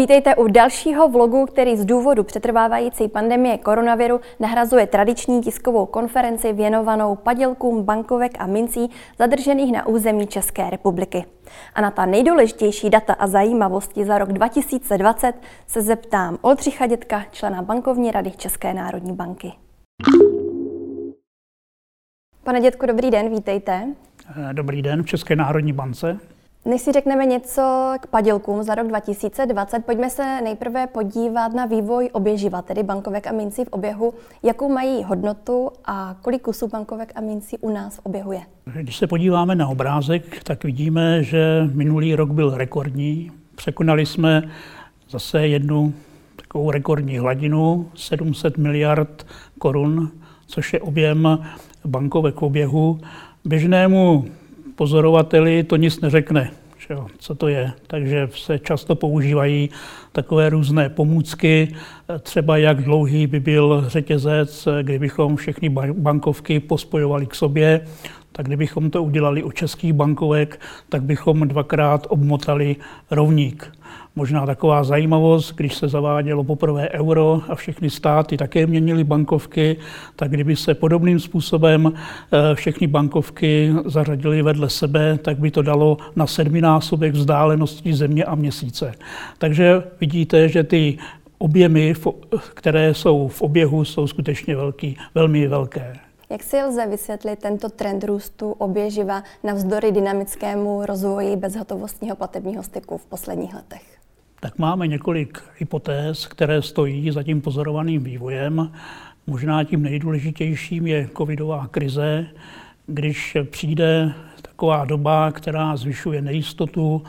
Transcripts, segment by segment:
Vítejte u dalšího vlogu, který z důvodu přetrvávající pandemie koronaviru nahrazuje tradiční tiskovou konferenci věnovanou padělkům bankovek a mincí zadržených na území České republiky. A na ta nejdůležitější data a zajímavosti za rok 2020 se zeptám Oldřicha Dětka, člena bankovní rady České národní banky. Pane Dětku, dobrý den, vítejte. Dobrý den v České národní bance. Než si řekneme něco k padělkům za rok 2020, pojďme se nejprve podívat na vývoj oběživa, tedy bankovek a mincí v oběhu. Jakou mají hodnotu a kolik kusů bankovek a mincí u nás v oběhu je? Když se podíváme na obrázek, tak vidíme, že minulý rok byl rekordní. Překonali jsme zase jednu takovou rekordní hladinu, 700 miliard korun, což je objem bankovek v oběhu. Běžnému pozorovateli to nic neřekne, jo, co to je. Takže se často používají takové různé pomůcky, třeba jak dlouhý by byl řetězec, kdybychom všechny bankovky pospojovali k sobě, tak kdybychom to udělali u českých bankovek, tak bychom dvakrát obmotali rovník. Možná taková zajímavost, když se zavádělo poprvé euro a všechny státy také měnily bankovky, tak kdyby se podobným způsobem eh, všechny bankovky zařadily vedle sebe, tak by to dalo na sedminásobek vzdálenosti země a měsíce. Takže vidíte, že ty objemy, které jsou v oběhu, jsou skutečně velký, velmi velké. Jak si lze vysvětlit tento trend růstu oběživa navzdory dynamickému rozvoji bezhotovostního platebního styku v posledních letech? Tak máme několik hypotéz, které stojí za tím pozorovaným vývojem. Možná tím nejdůležitějším je covidová krize, když přijde taková doba, která zvyšuje nejistotu,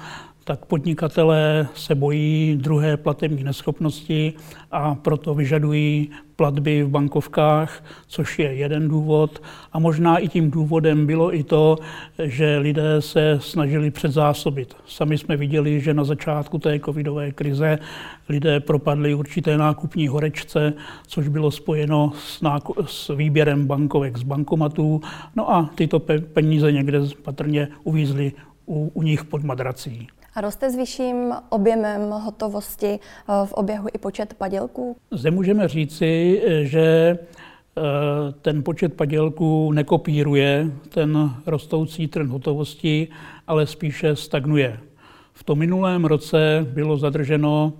tak podnikatelé se bojí druhé platební neschopnosti a proto vyžadují platby v bankovkách, což je jeden důvod. A možná i tím důvodem bylo i to, že lidé se snažili předzásobit. Sami jsme viděli, že na začátku té covidové krize lidé propadli určité nákupní horečce, což bylo spojeno s, náku- s výběrem bankovek z bankomatů. No a tyto peníze někde patrně uvízly u, u nich pod madrací. A roste s vyšším objemem hotovosti eh, v oběhu i počet padělků? Zde můžeme říci, že eh, ten počet padělků nekopíruje ten rostoucí trend hotovosti, ale spíše stagnuje. V tom minulém roce bylo zadrženo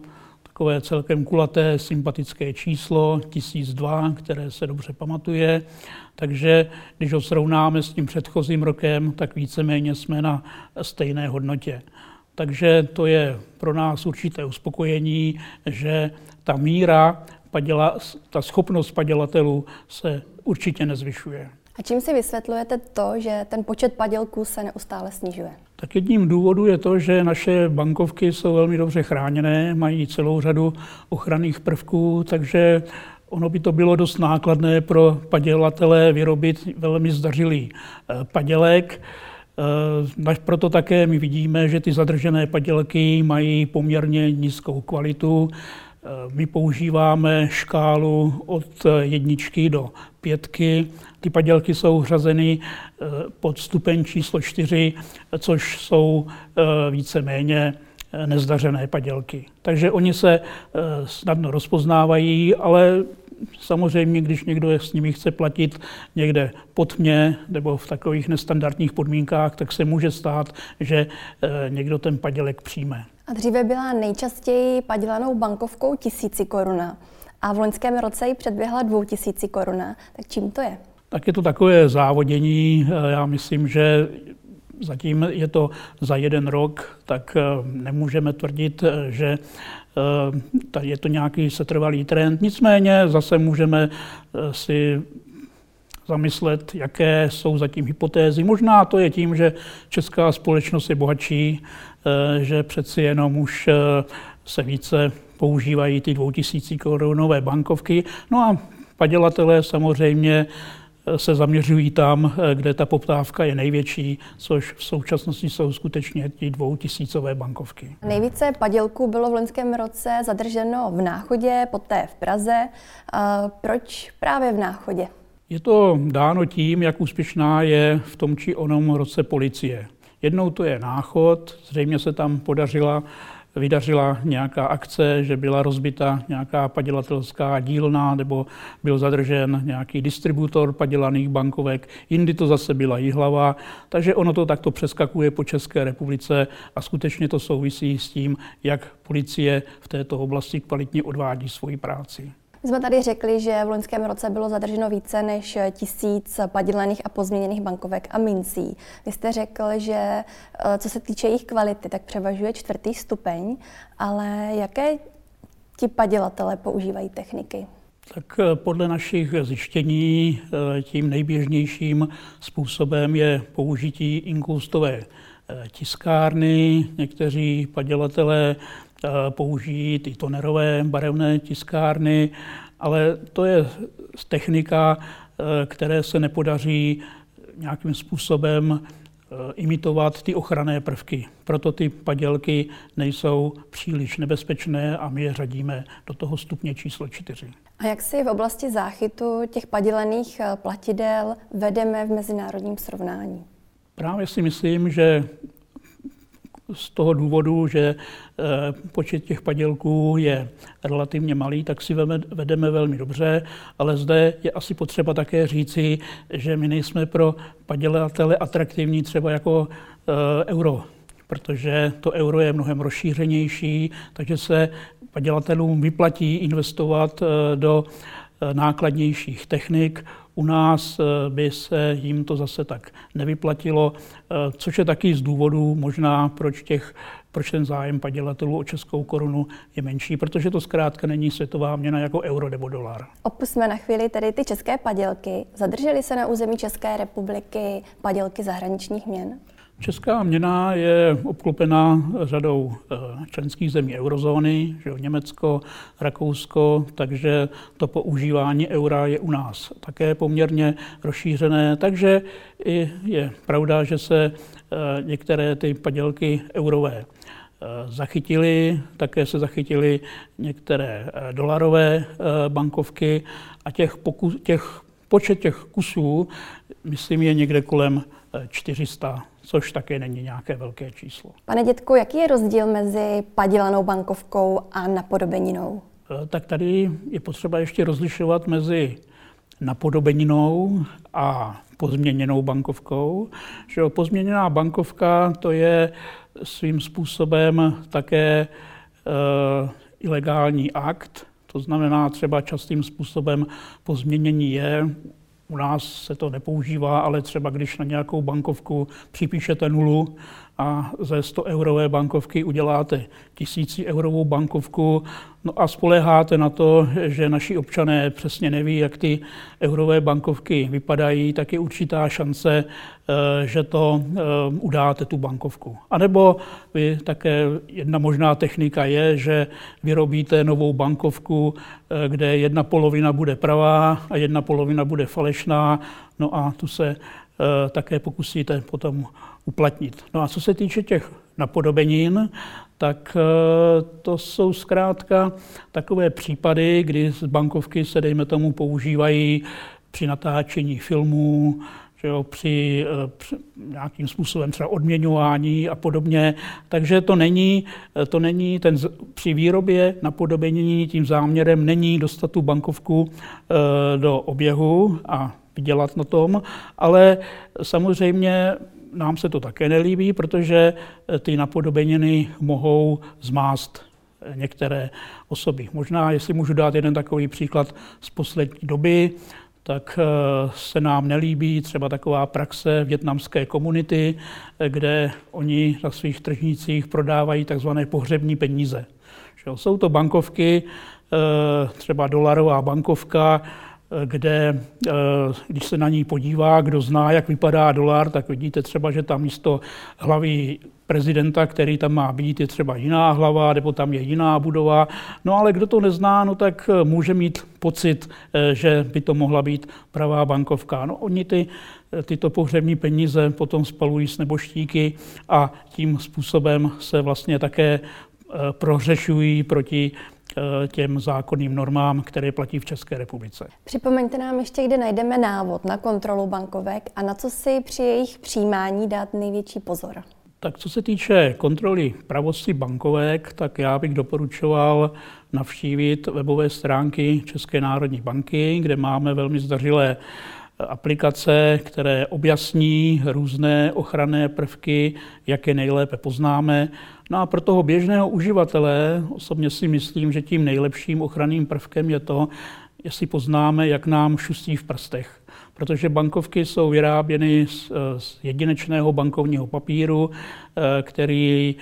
takové celkem kulaté sympatické číslo 1002, které se dobře pamatuje. Takže když ho srovnáme s tím předchozím rokem, tak víceméně jsme na stejné hodnotě. Takže to je pro nás určité uspokojení, že ta míra, paděla, ta schopnost padělatelů se určitě nezvyšuje. A čím si vysvětlujete to, že ten počet padělků se neustále snižuje? Tak jedním důvodů je to, že naše bankovky jsou velmi dobře chráněné, mají celou řadu ochranných prvků, takže ono by to bylo dost nákladné pro padělatele vyrobit velmi zdařilý eh, padělek. Eh, proto také my vidíme, že ty zadržené padělky mají poměrně nízkou kvalitu. Eh, my používáme škálu od jedničky do pětky. Ty padělky jsou řazeny eh, pod stupeň číslo čtyři, což jsou více-méně nezdařené padělky. Takže oni se snadno rozpoznávají, ale samozřejmě, když někdo s nimi chce platit někde pod mě nebo v takových nestandardních podmínkách, tak se může stát, že eh, někdo ten padělek přijme. A dříve byla nejčastěji padělanou bankovkou tisíci koruna a v loňském roce ji předběhla dvou tisíci koruna. Tak čím to je? Tak je to takové závodění. Eh, já myslím, že zatím je to za jeden rok, tak eh, nemůžeme tvrdit, že Eh, je to nějaký setrvalý trend. Nicméně zase můžeme eh, si zamyslet, jaké jsou zatím hypotézy. Možná to je tím, že česká společnost je bohatší, eh, že přeci jenom už se více používají ty dvoutisící korunové bankovky. No a padělatelé samozřejmě se zaměřují tam, kde ta poptávka je největší, což v současnosti jsou skutečně ty dvoutisícové bankovky. Nejvíce padělků bylo v loňském roce zadrženo v Náchodě, poté v Praze. Proč právě v Náchodě? Je to dáno tím, jak úspěšná je v tom či onom roce policie. Jednou to je náchod, zřejmě se tam podařila vydařila nějaká akce, že byla rozbita nějaká padělatelská dílna nebo byl zadržen nějaký distributor padělaných bankovek, jindy to zase byla Jihlava, takže ono to takto přeskakuje po České republice a skutečně to souvisí s tím, jak policie v této oblasti kvalitně odvádí svoji práci. My jsme tady řekli, že v loňském roce bylo zadrženo více než tisíc padělaných a pozměněných bankovek a mincí. Vy jste řekl, že eh, co se týče jejich kvality, tak převažuje čtvrtý stupeň, ale jaké ti padělatele používají techniky? Tak eh, podle našich zjištění eh, tím nejběžnějším způsobem je použití inkoustové tiskárny. Někteří padělatelé použijí ty tonerové barevné tiskárny, ale to je technika, eh, které se nepodaří nějakým způsobem eh, imitovat ty ochranné prvky. Proto ty padělky nejsou příliš nebezpečné a my je řadíme do toho stupně číslo čtyři. A jak si v oblasti záchytu těch padělených platidel vedeme v mezinárodním srovnání? Právě si myslím, že z toho důvodu, že eh, počet těch padělků je relativně malý, tak si vedeme velmi dobře, ale zde je asi potřeba také říci, že my nejsme pro padělatele atraktivní třeba jako eh, euro, protože to euro je mnohem rozšířenější, takže se padělatelům vyplatí investovat eh, do nákladnějších technik, u nás eh, by se jim to zase tak nevyplatilo, eh, což je taky z důvodu možná, proč, těch, proč ten zájem padělatelů o českou korunu je menší, protože to zkrátka není světová měna jako euro nebo dolar. Opusme na chvíli tedy ty české padělky. Zadržely se na území České republiky padělky zahraničních měn? Česká měna je obklopená řadou eh, členských zemí eurozóny, že Německo, Rakousko, takže to používání eura je u nás také poměrně rozšířené. Takže je pravda, že se eh, některé ty padělky eurové eh, zachytili, také se zachytily některé dolarové bankovky a těch, pokus, těch počet těch kusů, myslím, je někde kolem 400 což také není nějaké velké číslo. Pane dětku, jaký je rozdíl mezi padělanou bankovkou a napodobeninou? E, tak tady je potřeba ještě rozlišovat mezi napodobeninou a pozměněnou bankovkou. Že pozměněná bankovka to je svým způsobem také e, ilegální akt, to znamená třeba častým způsobem pozměnění je u nás se to nepoužívá, ale třeba když na nějakou bankovku připíšete nulu a ze 100 eurové bankovky uděláte tisíci eurovou bankovku, no a spoleháte na to, že naši občané přesně neví, jak ty eurové bankovky vypadají, tak je určitá šance, eh, že to eh, udáte tu bankovku. A nebo vy také jedna možná technika je, že vyrobíte novou bankovku, eh, kde jedna polovina bude pravá a jedna polovina bude falešná, no a tu se také pokusíte potom uplatnit. No a co se týče těch napodobenin, tak eh, to jsou zkrátka takové případy, kdy z bankovky se, dejme tomu, používají při natáčení filmů, že jo, při, eh, při nějakým způsobem třeba odměňování a podobně. Takže to není, eh, to není ten, při výrobě napodobení tím záměrem není dostat tu bankovku do oběhu a vydělat na tom, ale samozřejmě nám se to také nelíbí, protože eh, ty napodobeniny mohou zmást eh, některé osoby. Možná, jestli můžu dát jeden takový příklad z poslední doby, tak eh, se nám nelíbí třeba taková praxe větnamské komunity, kde oni na svých tržnicích prodávají takzvané pohřební peníze. Jsou to bankovky, třeba dolarová bankovka, kde, eh, když se na ní podívá, kdo zná, jak vypadá dolar, tak vidíte třeba, že tam místo hlavy prezidenta, který tam má být, je třeba jiná hlava, nebo tam je jiná budova. No ale kdo to nezná, no tak eh, může mít pocit, eh, že by to mohla být pravá bankovka. No oni ty, tyto pohřební peníze potom spalují s neboštíky a tím způsobem se vlastně také prohřešují proti těm zákonným normám, které platí v České republice. Připomeňte nám ještě, kde najdeme návod na kontrolu bankovek a na co si při jejich přijímání dát největší pozor. Tak co se týče kontroly pravosti bankovek, tak já bych doporučoval navštívit webové stránky České národní banky, kde máme velmi zdařilé aplikace, které objasní různé ochranné prvky, jak je nejlépe poznáme. No a pro toho běžného uživatele osobně si myslím, že tím nejlepším ochranným prvkem je to, jestli poznáme, jak nám šustí v prstech protože bankovky jsou vyráběny z, z jedinečného bankovního papíru, eh, který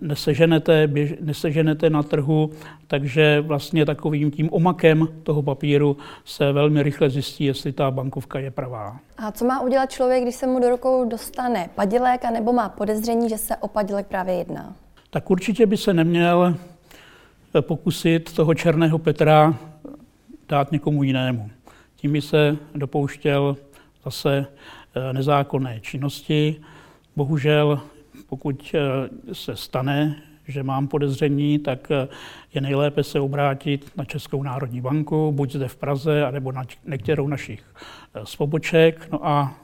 neseženete, běž, neseženete na trhu, takže vlastně takovým tím omakem toho papíru se velmi rychle zjistí, jestli ta bankovka je pravá. A co má udělat člověk, když se mu do rukou dostane padělek, nebo má podezření, že se o padělek právě jedná? Tak určitě by se neměl eh, pokusit toho černého Petra dát někomu jinému. Tím by se dopouštěl zase eh, nezákonné činnosti. Bohužel, pokud eh, se stane, že mám podezření, tak eh, je nejlépe se obrátit na Českou národní banku, buď zde v Praze, anebo na některou našich svoboček. No a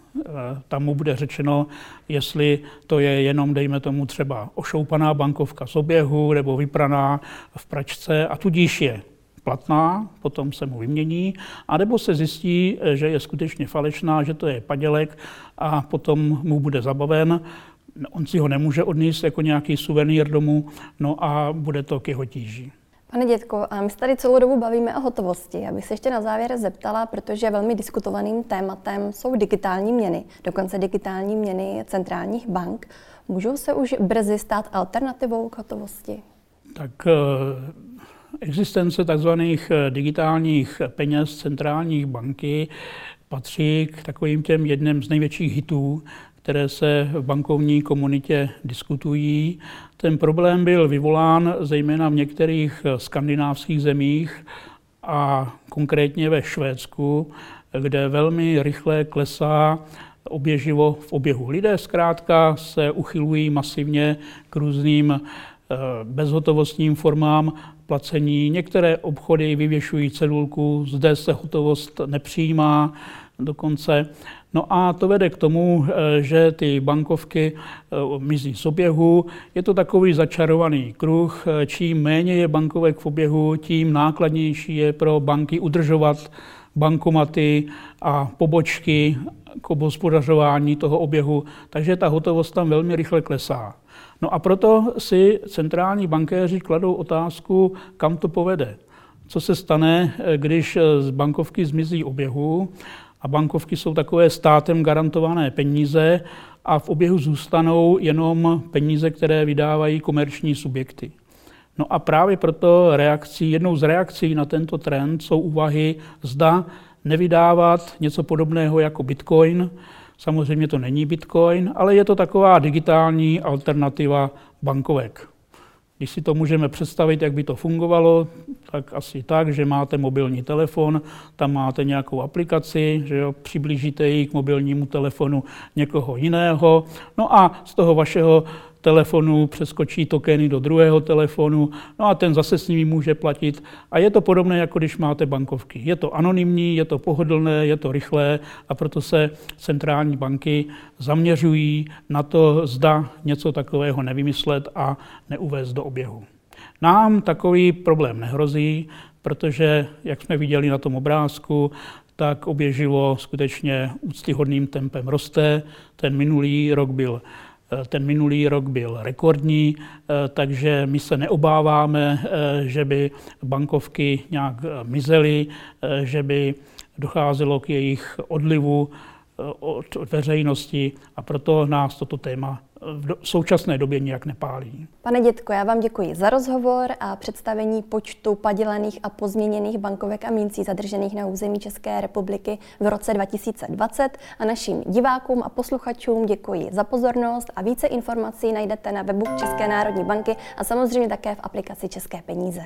tam mu bude řečeno, jestli to je jenom, dejme tomu, třeba ošoupaná bankovka z oběhu nebo vypraná v pračce a tudíž je platná, potom se mu vymění, anebo se zjistí, že je skutečně falešná, že to je padělek a potom mu bude zabaven. On si ho nemůže odníst jako nějaký suvenýr domů, no a bude to k jeho tíži. Pane dětko, a my se tady celou dobu bavíme o hotovosti. Já bych se ještě na závěr zeptala, protože velmi diskutovaným tématem jsou digitální měny, dokonce digitální měny centrálních bank. Můžou se už brzy stát alternativou k hotovosti? Tak eh, Existence tzv. Eh, digitálních peněz centrálních banky patří k takovým těm jedním z největších hitů, které se v bankovní komunitě diskutují. Ten problém byl vyvolán zejména v některých eh, skandinávských zemích a konkrétně ve Švédsku, kde velmi rychle klesá oběživo v oběhu. Lidé zkrátka se uchylují masivně k různým eh, bezhotovostním formám placení. Některé obchody vyvěšují cedulku, zde se hotovost nepřijímá dokonce. No a to vede k tomu, eh, že ty bankovky eh, mizí z oběhu. Je to takový začarovaný kruh. Eh, čím méně je bankovek v oběhu, tím nákladnější je pro banky udržovat bankomaty a pobočky k obhospodařování toho oběhu, takže ta hotovost tam velmi rychle klesá. No a proto si centrální bankéři kladou otázku, kam to povede. Co se stane, když z bankovky zmizí oběhu a bankovky jsou takové státem garantované peníze a v oběhu zůstanou jenom peníze, které vydávají komerční subjekty. No a právě proto reakcí, jednou z reakcí na tento trend jsou úvahy, zda nevydávat něco podobného jako Bitcoin, Samozřejmě to není Bitcoin, ale je to taková digitální alternativa bankovek. Když si to můžeme představit, jak by to fungovalo, tak asi tak, že máte mobilní telefon, tam máte nějakou aplikaci, že jo, přiblížíte ji k mobilnímu telefonu někoho jiného, no a z toho vašeho telefonu přeskočí tokeny do druhého telefonu, no a ten zase s nimi může platit. A je to podobné, jako když máte bankovky. Je to anonymní, je to pohodlné, je to rychlé a proto se centrální banky zaměřují na to, zda něco takového nevymyslet a neuvést do oběhu. Nám takový problém nehrozí, protože, jak jsme viděli na tom obrázku, tak oběživo skutečně úctyhodným tempem roste. Ten minulý rok byl ten minulý rok byl rekordní, eh, takže my se neobáváme, eh, že by bankovky nějak mizely, že by docházelo k jejich odlivu od veřejnosti a proto nás toto téma v současné době nijak nepálí. Pane Dětko, já vám děkuji za rozhovor a představení počtu padělaných a pozměněných bankovek a mincí zadržených na území České republiky v roce 2020 a našim divákům a posluchačům děkuji za pozornost a více informací najdete na webu České národní banky a samozřejmě také v aplikaci České peníze.